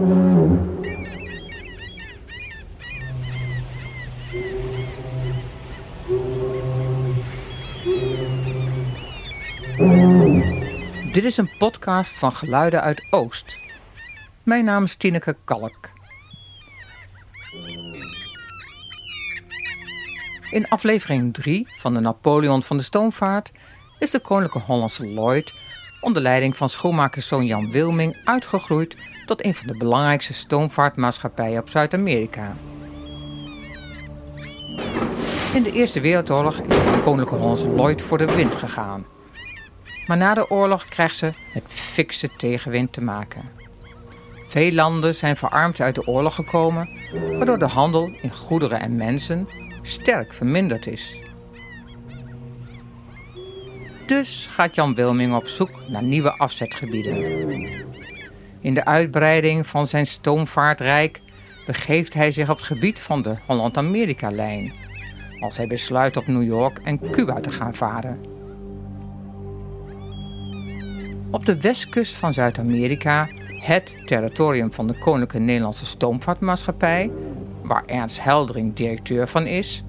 Dit is een podcast van Geluiden uit Oost. Mijn naam is Tineke Kalk. In aflevering 3 van de Napoleon van de Stoomvaart is de Koninklijke Hollandse Lloyd onder leiding van schoonmakerszoon Jan Wilming uitgegroeid tot een van de belangrijkste stoomvaartmaatschappijen op Zuid-Amerika. In de Eerste Wereldoorlog is de Koninklijke Hollandse Lloyd voor de wind gegaan. Maar na de oorlog krijgt ze met fikse tegenwind te maken. Veel landen zijn verarmd uit de oorlog gekomen, waardoor de handel in goederen en mensen sterk verminderd is. Dus gaat Jan Wilming op zoek naar nieuwe afzetgebieden. In de uitbreiding van zijn stoomvaartrijk begeeft hij zich op het gebied van de Holland-Amerika-lijn, als hij besluit op New York en Cuba te gaan varen. Op de westkust van Zuid-Amerika, het territorium van de Koninklijke Nederlandse Stoomvaartmaatschappij, waar Ernst Heldering directeur van is,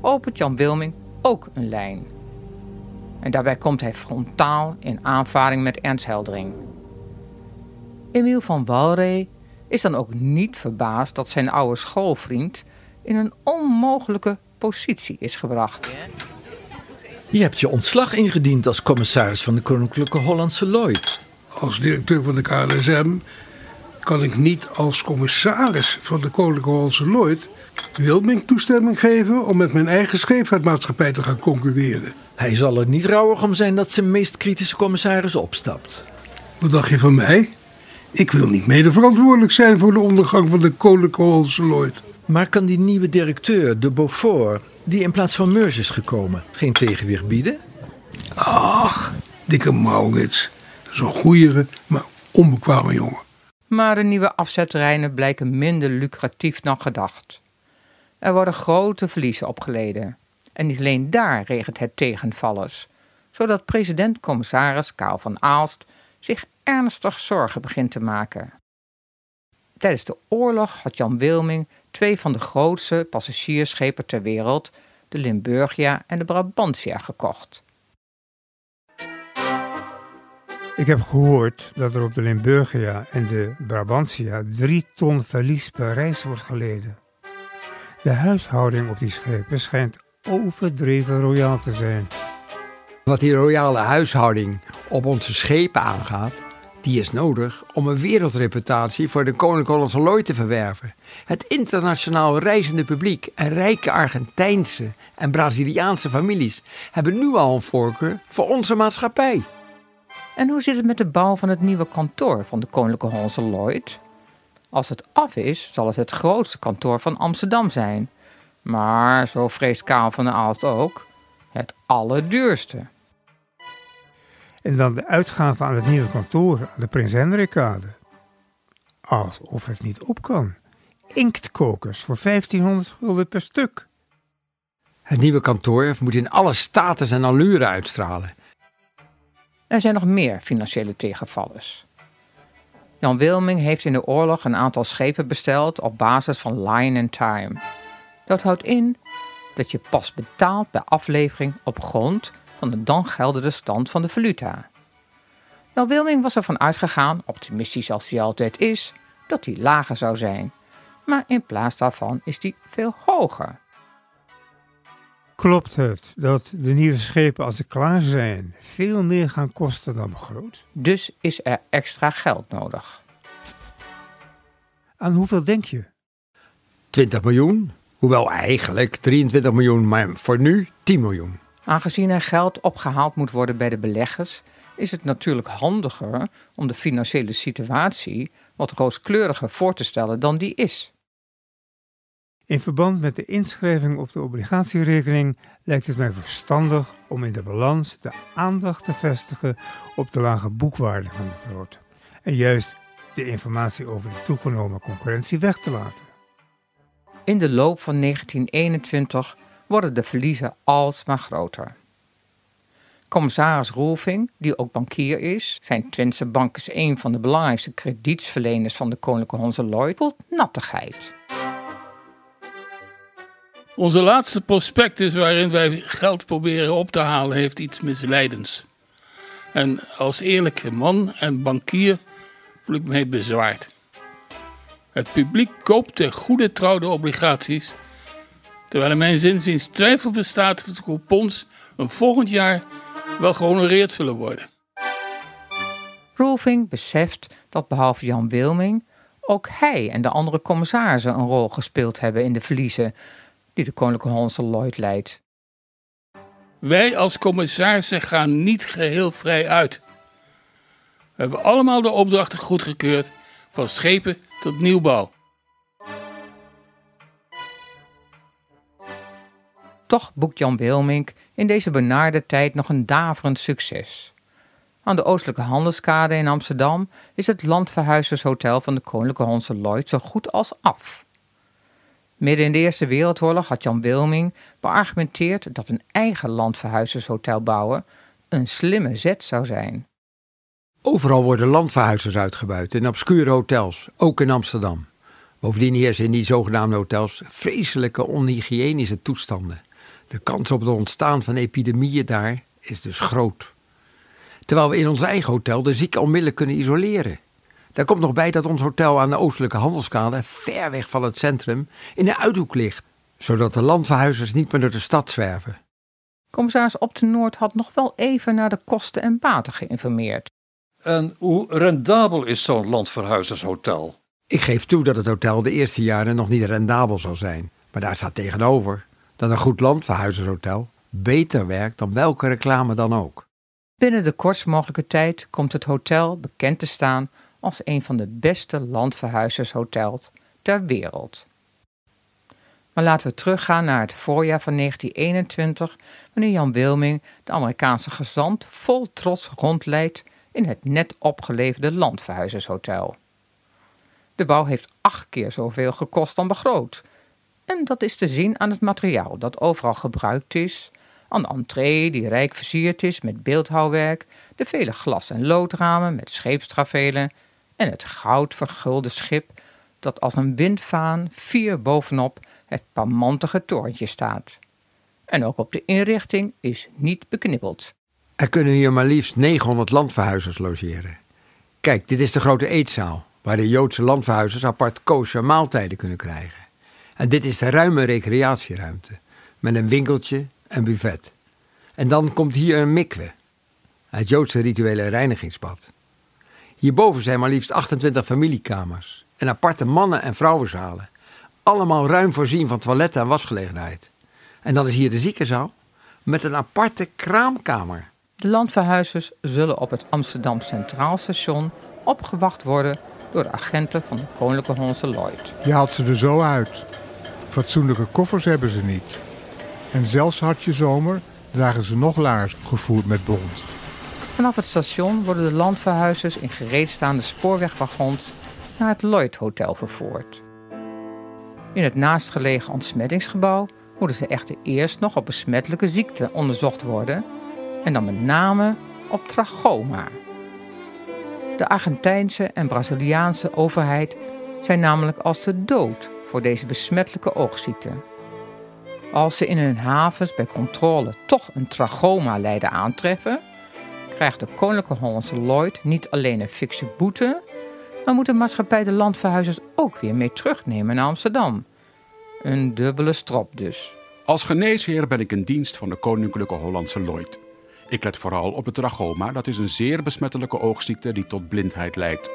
opent Jan Wilming ook een lijn. En daarbij komt hij frontaal in aanvaring met Ernst Heldering. Emiel van Walree is dan ook niet verbaasd dat zijn oude schoolvriend in een onmogelijke positie is gebracht. Je hebt je ontslag ingediend als commissaris van de Koninklijke Hollandse Lloyd. Als directeur van de KLSM kan ik niet als commissaris van de Koninklijke Hollandse Lloyd Wilming toestemming geven om met mijn eigen scheepvaartmaatschappij te gaan concurreren. Hij zal er niet rouwig om zijn dat zijn meest kritische commissaris opstapt. Wat dacht je van mij? Ik wil niet mede verantwoordelijk zijn voor de ondergang van de Koninklijke Hollandse Lloyd. Maar kan die nieuwe directeur, de Beaufort, die in plaats van Meurs is gekomen, geen tegenwicht bieden? Ach, dikke Maurits. Zo'n goeiere, maar onbekwame jongen. Maar de nieuwe afzetterreinen blijken minder lucratief dan gedacht. Er worden grote verliezen opgeleden. En niet alleen daar regent het tegenvallers, zodat president-commissaris Karel van Aalst zich ernstig zorgen begint te maken. Tijdens de oorlog had Jan Wilming twee van de grootste passagiersschepen ter wereld, de Limburgia en de Brabantia, gekocht. Ik heb gehoord dat er op de Limburgia en de Brabantia drie ton verlies per reis wordt geleden. De huishouding op die schepen schijnt overdreven royaal te zijn. Wat die royale huishouding op onze schepen aangaat, die is nodig om een wereldreputatie voor de Koninklijke Hollandse Lloyd te verwerven. Het internationaal reizende publiek en rijke Argentijnse en Braziliaanse families hebben nu al een voorkeur voor onze maatschappij. En hoe zit het met de bouw van het nieuwe kantoor van de Koninklijke Hollandse Lloyd? Als het af is, zal het het grootste kantoor van Amsterdam zijn. Maar, zo vreest Kaal van der Aalst ook, het allerduurste. En dan de uitgave aan het nieuwe kantoor aan de Prins Hendrikkade. Alsof het niet op kan. Inktkokers voor 1500 gulden per stuk. Het nieuwe kantoor moet in alle status en allure uitstralen. Er zijn nog meer financiële tegenvallers. Jan Wilming heeft in de oorlog een aantal schepen besteld op basis van line and time. Dat houdt in dat je pas betaalt bij aflevering op grond van de dan geldende stand van de valuta. Jan Wilming was ervan uitgegaan, optimistisch als hij altijd is, dat die lager zou zijn. Maar in plaats daarvan is die veel hoger. Klopt het dat de nieuwe schepen als ze klaar zijn veel meer gaan kosten dan begroot? Dus is er extra geld nodig. Aan hoeveel denk je? 20 miljoen, hoewel eigenlijk 23 miljoen, maar voor nu 10 miljoen. Aangezien er geld opgehaald moet worden bij de beleggers, is het natuurlijk handiger om de financiële situatie wat rooskleuriger voor te stellen dan die is. In verband met de inschrijving op de obligatierekening lijkt het mij verstandig om in de balans de aandacht te vestigen op de lage boekwaarde van de vloot. En juist de informatie over de toegenomen concurrentie weg te laten. In de loop van 1921 worden de verliezen alsmaar groter. Commissaris Rolfing, die ook bankier is, zijn Twentse bank is een van de belangrijkste kredietsverleners van de Koninklijke Honse Lloyd, voelt nattigheid. Onze laatste prospectus waarin wij geld proberen op te halen heeft iets misleidends. En als eerlijke man en bankier voel ik me bezwaard. Het publiek koopt ter goede trouw de obligaties, terwijl in mijn zinziens twijfel bestaat of de coupons een volgend jaar wel gehonoreerd zullen worden. Rolfing beseft dat behalve Jan Wilming ook hij en de andere commissarissen een rol gespeeld hebben in de verliezen die de Koninklijke Hollandse Lloyd leidt. Wij als commissarissen gaan niet geheel vrij uit. We hebben allemaal de opdrachten goedgekeurd, van schepen tot nieuwbouw. Toch boekt Jan Wilmink in deze benarde tijd nog een daverend succes. Aan de oostelijke handelskade in Amsterdam is het landverhuizershotel van de Koninklijke Hollandse Lloyd zo goed als af. Midden in de Eerste Wereldoorlog had Jan Wilming beargumenteerd dat een eigen landverhuizershotel bouwen een slimme zet zou zijn. Overal worden landverhuizers uitgebuit in obscure hotels, ook in Amsterdam. Bovendien heersen in die zogenaamde hotels vreselijke onhygiënische toestanden. De kans op het ontstaan van epidemieën daar is dus groot. Terwijl we in ons eigen hotel de zieken onmiddellijk kunnen isoleren. Daar komt nog bij dat ons hotel aan de oostelijke handelskade, ver weg van het centrum, in een uithoek ligt, zodat de landverhuizers niet meer door de stad zwerven. Commissaris Op de Noord had nog wel even naar de kosten en baten geïnformeerd. En hoe rendabel is zo'n landverhuizershotel? Ik geef toe dat het hotel de eerste jaren nog niet rendabel zal zijn, maar daar staat tegenover dat een goed landverhuizershotel beter werkt dan welke reclame dan ook. Binnen de kortst mogelijke tijd komt het hotel bekend te staan als een van de beste landverhuizershotels ter wereld. Maar laten we teruggaan naar het voorjaar van 1921, wanneer Jan Wilming de Amerikaanse gezant vol trots rondleidt in het net opgeleverde landverhuizershotel. De bouw heeft acht keer zoveel gekost dan begroot. En dat is te zien aan het materiaal dat overal gebruikt is, aan de entree die rijk versierd is met beeldhouwwerk, de vele glas- en loodramen met scheepstrafelen en het goud vergulde schip dat als een windvaan vier bovenop het pamantige torentje staat. En ook op de inrichting is niet beknibbeld. Er kunnen hier maar liefst 900 landverhuizers logeren. Kijk, dit is de grote eetzaal, waar de Joodse landverhuizers apart kosher maaltijden kunnen krijgen. En dit is de ruime recreatieruimte, met een winkeltje en buffet. En dan komt hier een mikwe, het Joodse rituele reinigingsbad. Hierboven zijn maar liefst 28 familiekamers en aparte mannen- en vrouwenzalen. Allemaal ruim voorzien van toiletten en wasgelegenheid. En dan is hier de ziekenzaal met een aparte kraamkamer. De landverhuizers zullen op het Amsterdam Centraal Station opgewacht worden door de agenten van de Koninklijke Hollandse Lloyd. Je haalt ze er zo uit. Fatsoenlijke koffers hebben ze niet. En zelfs hartje zomer dragen ze nog laars gevoerd met bont. Vanaf het station worden de landverhuizers in gereedstaande spoorwegwagons naar het Lloyd Hotel vervoerd. In het naastgelegen ontsmettingsgebouw moeten ze echter eerst nog op besmettelijke ziekten onderzocht worden en dan met name op trachoma. De Argentijnse en Braziliaanse overheid zijn namelijk als de dood voor deze besmettelijke oogziekte. Als ze in hun havens bij controle toch een trachoma lijden aantreffen, krijgt de Koninklijke Hollandse Lloyd niet alleen een fikse boete, maar moet de maatschappij de landverhuizers ook weer mee terugnemen naar Amsterdam. Een dubbele strop dus. Als geneesheer ben ik in dienst van de Koninklijke Hollandse Lloyd. Ik let vooral op het trachoma, dat is een zeer besmettelijke oogziekte die tot blindheid leidt.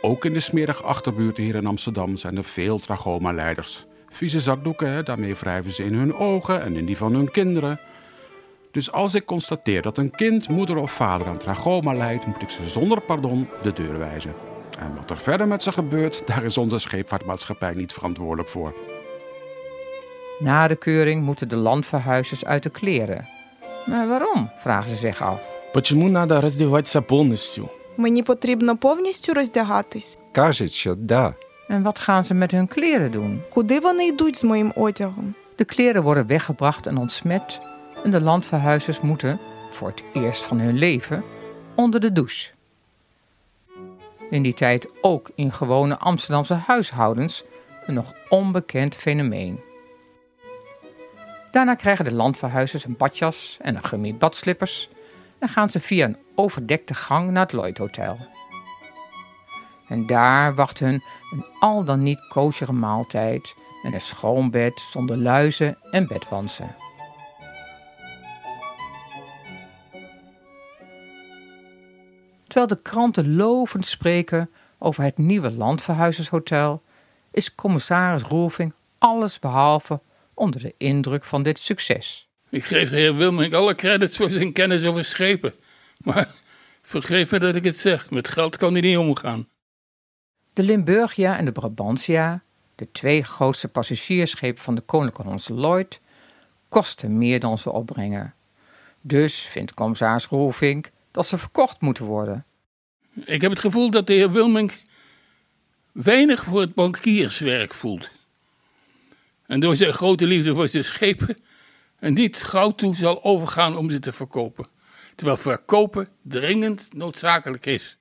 Ook in de smerige achterbuurten hier in Amsterdam zijn er veel trachoma-leiders. Vieze zakdoeken, daarmee wrijven ze in hun ogen en in die van hun kinderen. Dus als ik constateer dat een kind, moeder of vader aan trachoma lijdt, moet ik ze zonder pardon de deur wijzen. En wat er verder met ze gebeurt, daar is onze scheepvaartmaatschappij niet verantwoordelijk voor. Na de keuring moeten de landverhuizers uit de kleren. Maar waarom, vragen ze zich af. Почему надо раздеваться полностью? Мені потрібно повністю роздягатись. Кажуть, що да. En wat gaan ze met hun kleren doen? Куди вони йдуть з моїм одягом? De kleren worden weggebracht en ontsmet en de landverhuizers moeten, voor het eerst van hun leven, onder de douche. In die tijd ook in gewone Amsterdamse huishoudens een nog onbekend fenomeen. Daarna krijgen de landverhuizers een badjas en een gummi badslippers en gaan ze via een overdekte gang naar het Lloyd Hotel. En daar wacht hun een al dan niet koosjere maaltijd en een schoon bed zonder luizen en bedwansen. Terwijl de kranten lovend spreken over het nieuwe landverhuizershotel, is commissaris Roelving allesbehalve onder de indruk van dit succes. Ik geef de heer Wilming alle credits voor zijn kennis over schepen. Maar vergeef me dat ik het zeg, met geld kan hij niet omgaan. De Limburgia en de Brabantia, de twee grootste passagiersschepen van de Koninklijke Hollandse Lloyd, kosten meer dan ze opbrengen. Dus vindt commissaris Roelvink dat ze verkocht moeten worden. Ik heb het gevoel dat de heer Wilming weinig voor het bankierswerk voelt. En door zijn grote liefde voor zijn schepen en niet gauw toe zal overgaan om ze te verkopen. Terwijl verkopen dringend noodzakelijk is.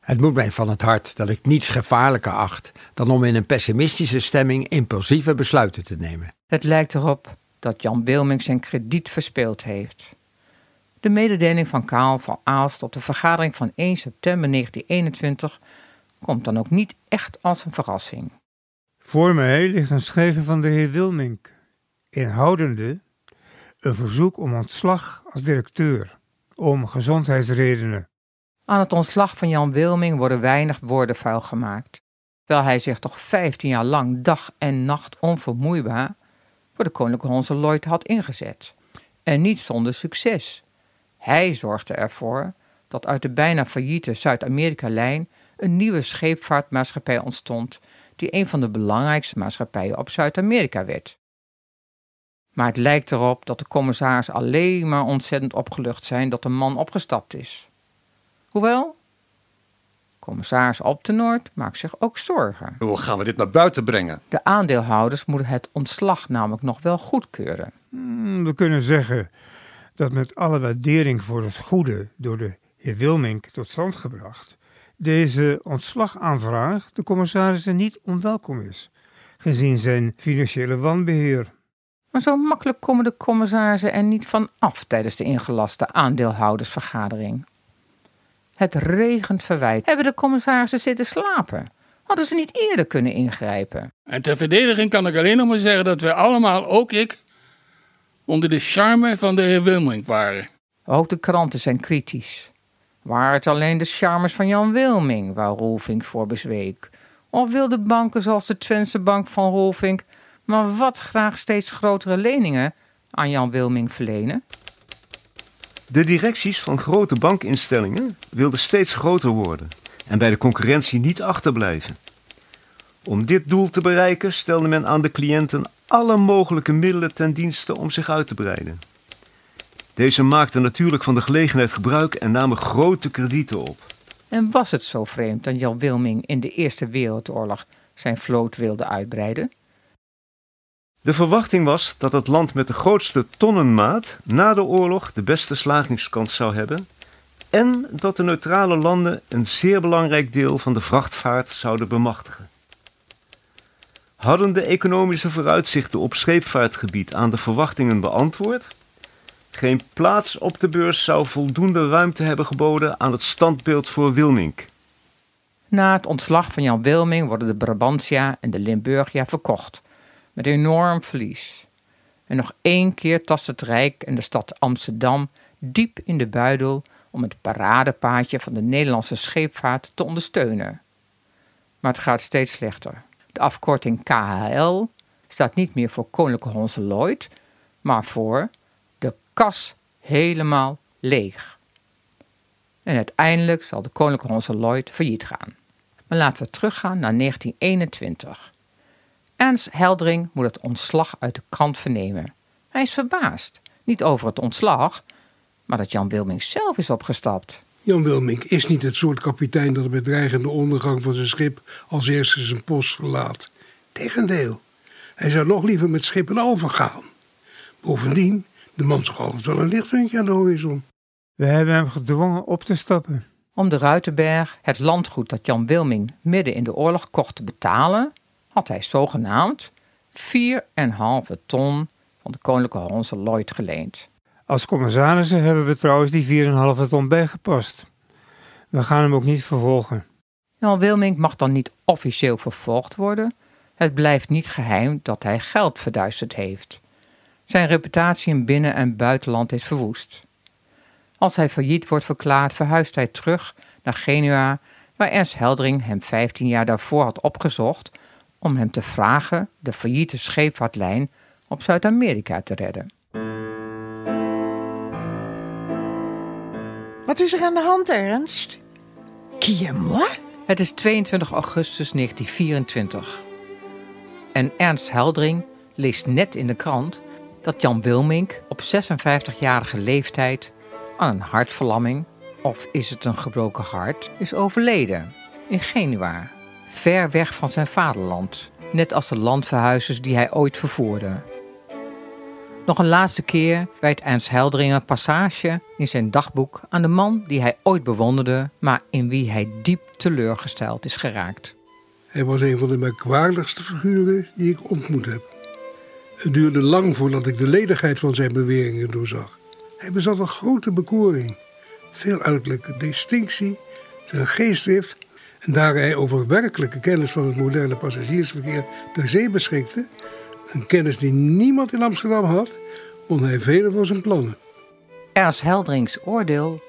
Het moet mij van het hart dat ik niets gevaarlijker acht dan om in een pessimistische stemming impulsieve besluiten te nemen. Het lijkt erop dat Jan Wilming zijn krediet verspeeld heeft. De mededeling van Kaal van Aalst op de vergadering van 1 september 1921 komt dan ook niet echt als een verrassing. Voor mij ligt een schrijven van de heer Wilmink, inhoudende een verzoek om ontslag als directeur, om gezondheidsredenen. Aan het ontslag van Jan Wilming worden weinig woorden vuil gemaakt, terwijl hij zich toch 15 jaar lang dag en nacht onvermoeibaar voor de Koninklijke Hollandse Lloyd had ingezet. En niet zonder succes. Hij zorgde ervoor dat uit de bijna failliete Zuid-Amerika-lijn een nieuwe scheepvaartmaatschappij ontstond, die een van de belangrijkste maatschappijen op Zuid-Amerika werd. Maar het lijkt erop dat de commissaris alleen maar ontzettend opgelucht zijn dat de man opgestapt is. Hoewel, commissaris Optenoord maakt zich ook zorgen. Hoe gaan we dit naar buiten brengen? De aandeelhouders moeten het ontslag namelijk nog wel goedkeuren. Hmm, we kunnen zeggen dat met alle waardering voor het goede door de heer Wilmink tot stand gebracht, deze ontslagaanvraag de commissarissen niet onwelkom is, gezien zijn financiële wanbeheer. Maar zo makkelijk komen de commissarissen er niet van af tijdens de ingelaste aandeelhoudersvergadering. Het regent verwijt. Hebben de commissarissen zitten slapen? Hadden ze niet eerder kunnen ingrijpen? En ter verdediging kan ik alleen nog maar zeggen dat wij allemaal, ook ik, onder de charme van de heer Wilming waren. Ook de kranten zijn kritisch. Waar het alleen de charmes van Jan Wilming waar Rolfink voor bezweek? Of wilde banken zoals de Twentse Bank van Rolfink maar wat graag steeds grotere leningen aan Jan Wilming verlenen? De directies van grote bankinstellingen wilden steeds groter worden en bij de concurrentie niet achterblijven. Om dit doel te bereiken stelde men aan de cliënten alle mogelijke middelen ten dienste om zich uit te breiden. Deze maakten natuurlijk van de gelegenheid gebruik en namen grote kredieten op. En was het zo vreemd dat Jan Wilming in de Eerste Wereldoorlog zijn vloot wilde uitbreiden? De verwachting was dat het land met de grootste tonnenmaat na de oorlog de beste slagingskans zou hebben en dat de neutrale landen een zeer belangrijk deel van de vrachtvaart zouden bemachtigen. Hadden de economische vooruitzichten op scheepvaartgebied aan de verwachtingen beantwoord? Geen plaats op de beurs zou voldoende ruimte hebben geboden aan het standbeeld voor Wilmink. Na het ontslag van Jan Wilming worden de Brabantia en de Limburgia verkocht met enorm verlies. En nog één keer tast het Rijk en de stad Amsterdam diep in de buidel om het paradepaadje van de Nederlandse scheepvaart te ondersteunen. Maar het gaat steeds slechter. De afkorting KHL staat niet meer voor Koninklijke Hollandse Lloyd, maar voor de kas helemaal leeg. En uiteindelijk zal de Koninklijke Hollandse Lloyd failliet gaan. Maar laten we teruggaan naar 1921. Ernst Heldering moet het ontslag uit de krant vernemen. Hij is verbaasd, niet over het ontslag, maar dat Jan Wilming zelf is opgestapt. Jan Wilming is niet het soort kapitein dat bij dreigende ondergang van zijn schip als eerste zijn post verlaat. Tegendeel, hij zou nog liever met schepen overgaan. Bovendien, de man zag altijd wel een lichtpuntje aan de horizon. We hebben hem gedwongen op te stappen. Om de Ruitenberg, het landgoed dat Jan Wilming midden in de oorlog kocht te betalen, had hij zogenaamd 4,5 ton van de Koninklijke Hollandse Lloyd geleend. Als commissarissen hebben we trouwens die 4,5 ton bijgepast. We gaan hem ook niet vervolgen. Jan Wilming mag dan niet officieel vervolgd worden. Het blijft niet geheim dat hij geld verduisterd heeft. Zijn reputatie in binnen- en buitenland is verwoest. Als hij failliet wordt verklaard, verhuist hij terug naar Genua, waar Ernst Heldering hem 15 jaar daarvoor had opgezocht om hem te vragen de failliete scheepvaartlijn op Zuid-Amerika te redden. Wat is er aan de hand, Ernst? Qui est? Het is 22 augustus 1924. En Ernst Heldering leest net in de krant dat Jan Wilmink op 56-jarige leeftijd aan een hartverlamming, of is het een gebroken hart, is overleden in Genua, ver weg van zijn vaderland, net als de landverhuizers die hij ooit vervoerde. Nog een laatste keer wijdt Ernst Heldering een passage in zijn dagboek aan de man die hij ooit bewonderde, maar in wie hij diep teleurgesteld is geraakt. Hij was een van de merkwaardigste figuren die ik ontmoet heb. Het duurde lang voordat ik de ledigheid van zijn beweringen doorzag. Hij bezat een grote bekoring, veel uiterlijke distinctie, zijn geestdrift en daar hij over werkelijke kennis van het moderne passagiersverkeer ter zee beschikte, een kennis die niemand in Amsterdam had, won hij vele van zijn plannen. Ernst Helderings oordeel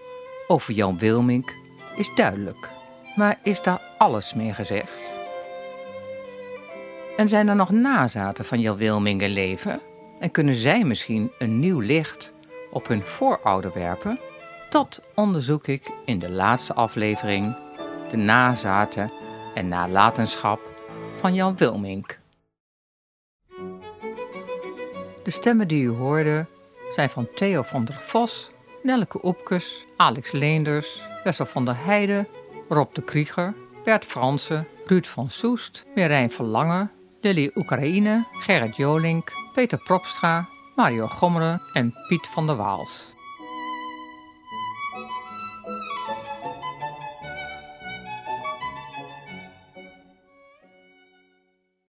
over Jan Wilmink is duidelijk, maar is daar alles mee gezegd? En zijn er nog nazaten van Jan Wilmink in leven? En kunnen zij misschien een nieuw licht op hun voorouder werpen? Dat onderzoek ik in de laatste aflevering, de nazaten en nalatenschap van Jan Wilmink. De stemmen die u hoorde zijn van Theo van der Vos, Nelleke Oepkes, Alex Leenders, Wessel van der Heijden, Rob de Krieger, Bert Fransen, Ruud van Soest, Merijn Verlangen, Lily Oekraïne, Gerrit Jolink, Peter Propstra, Mario Gommeren en Piet van der Waals.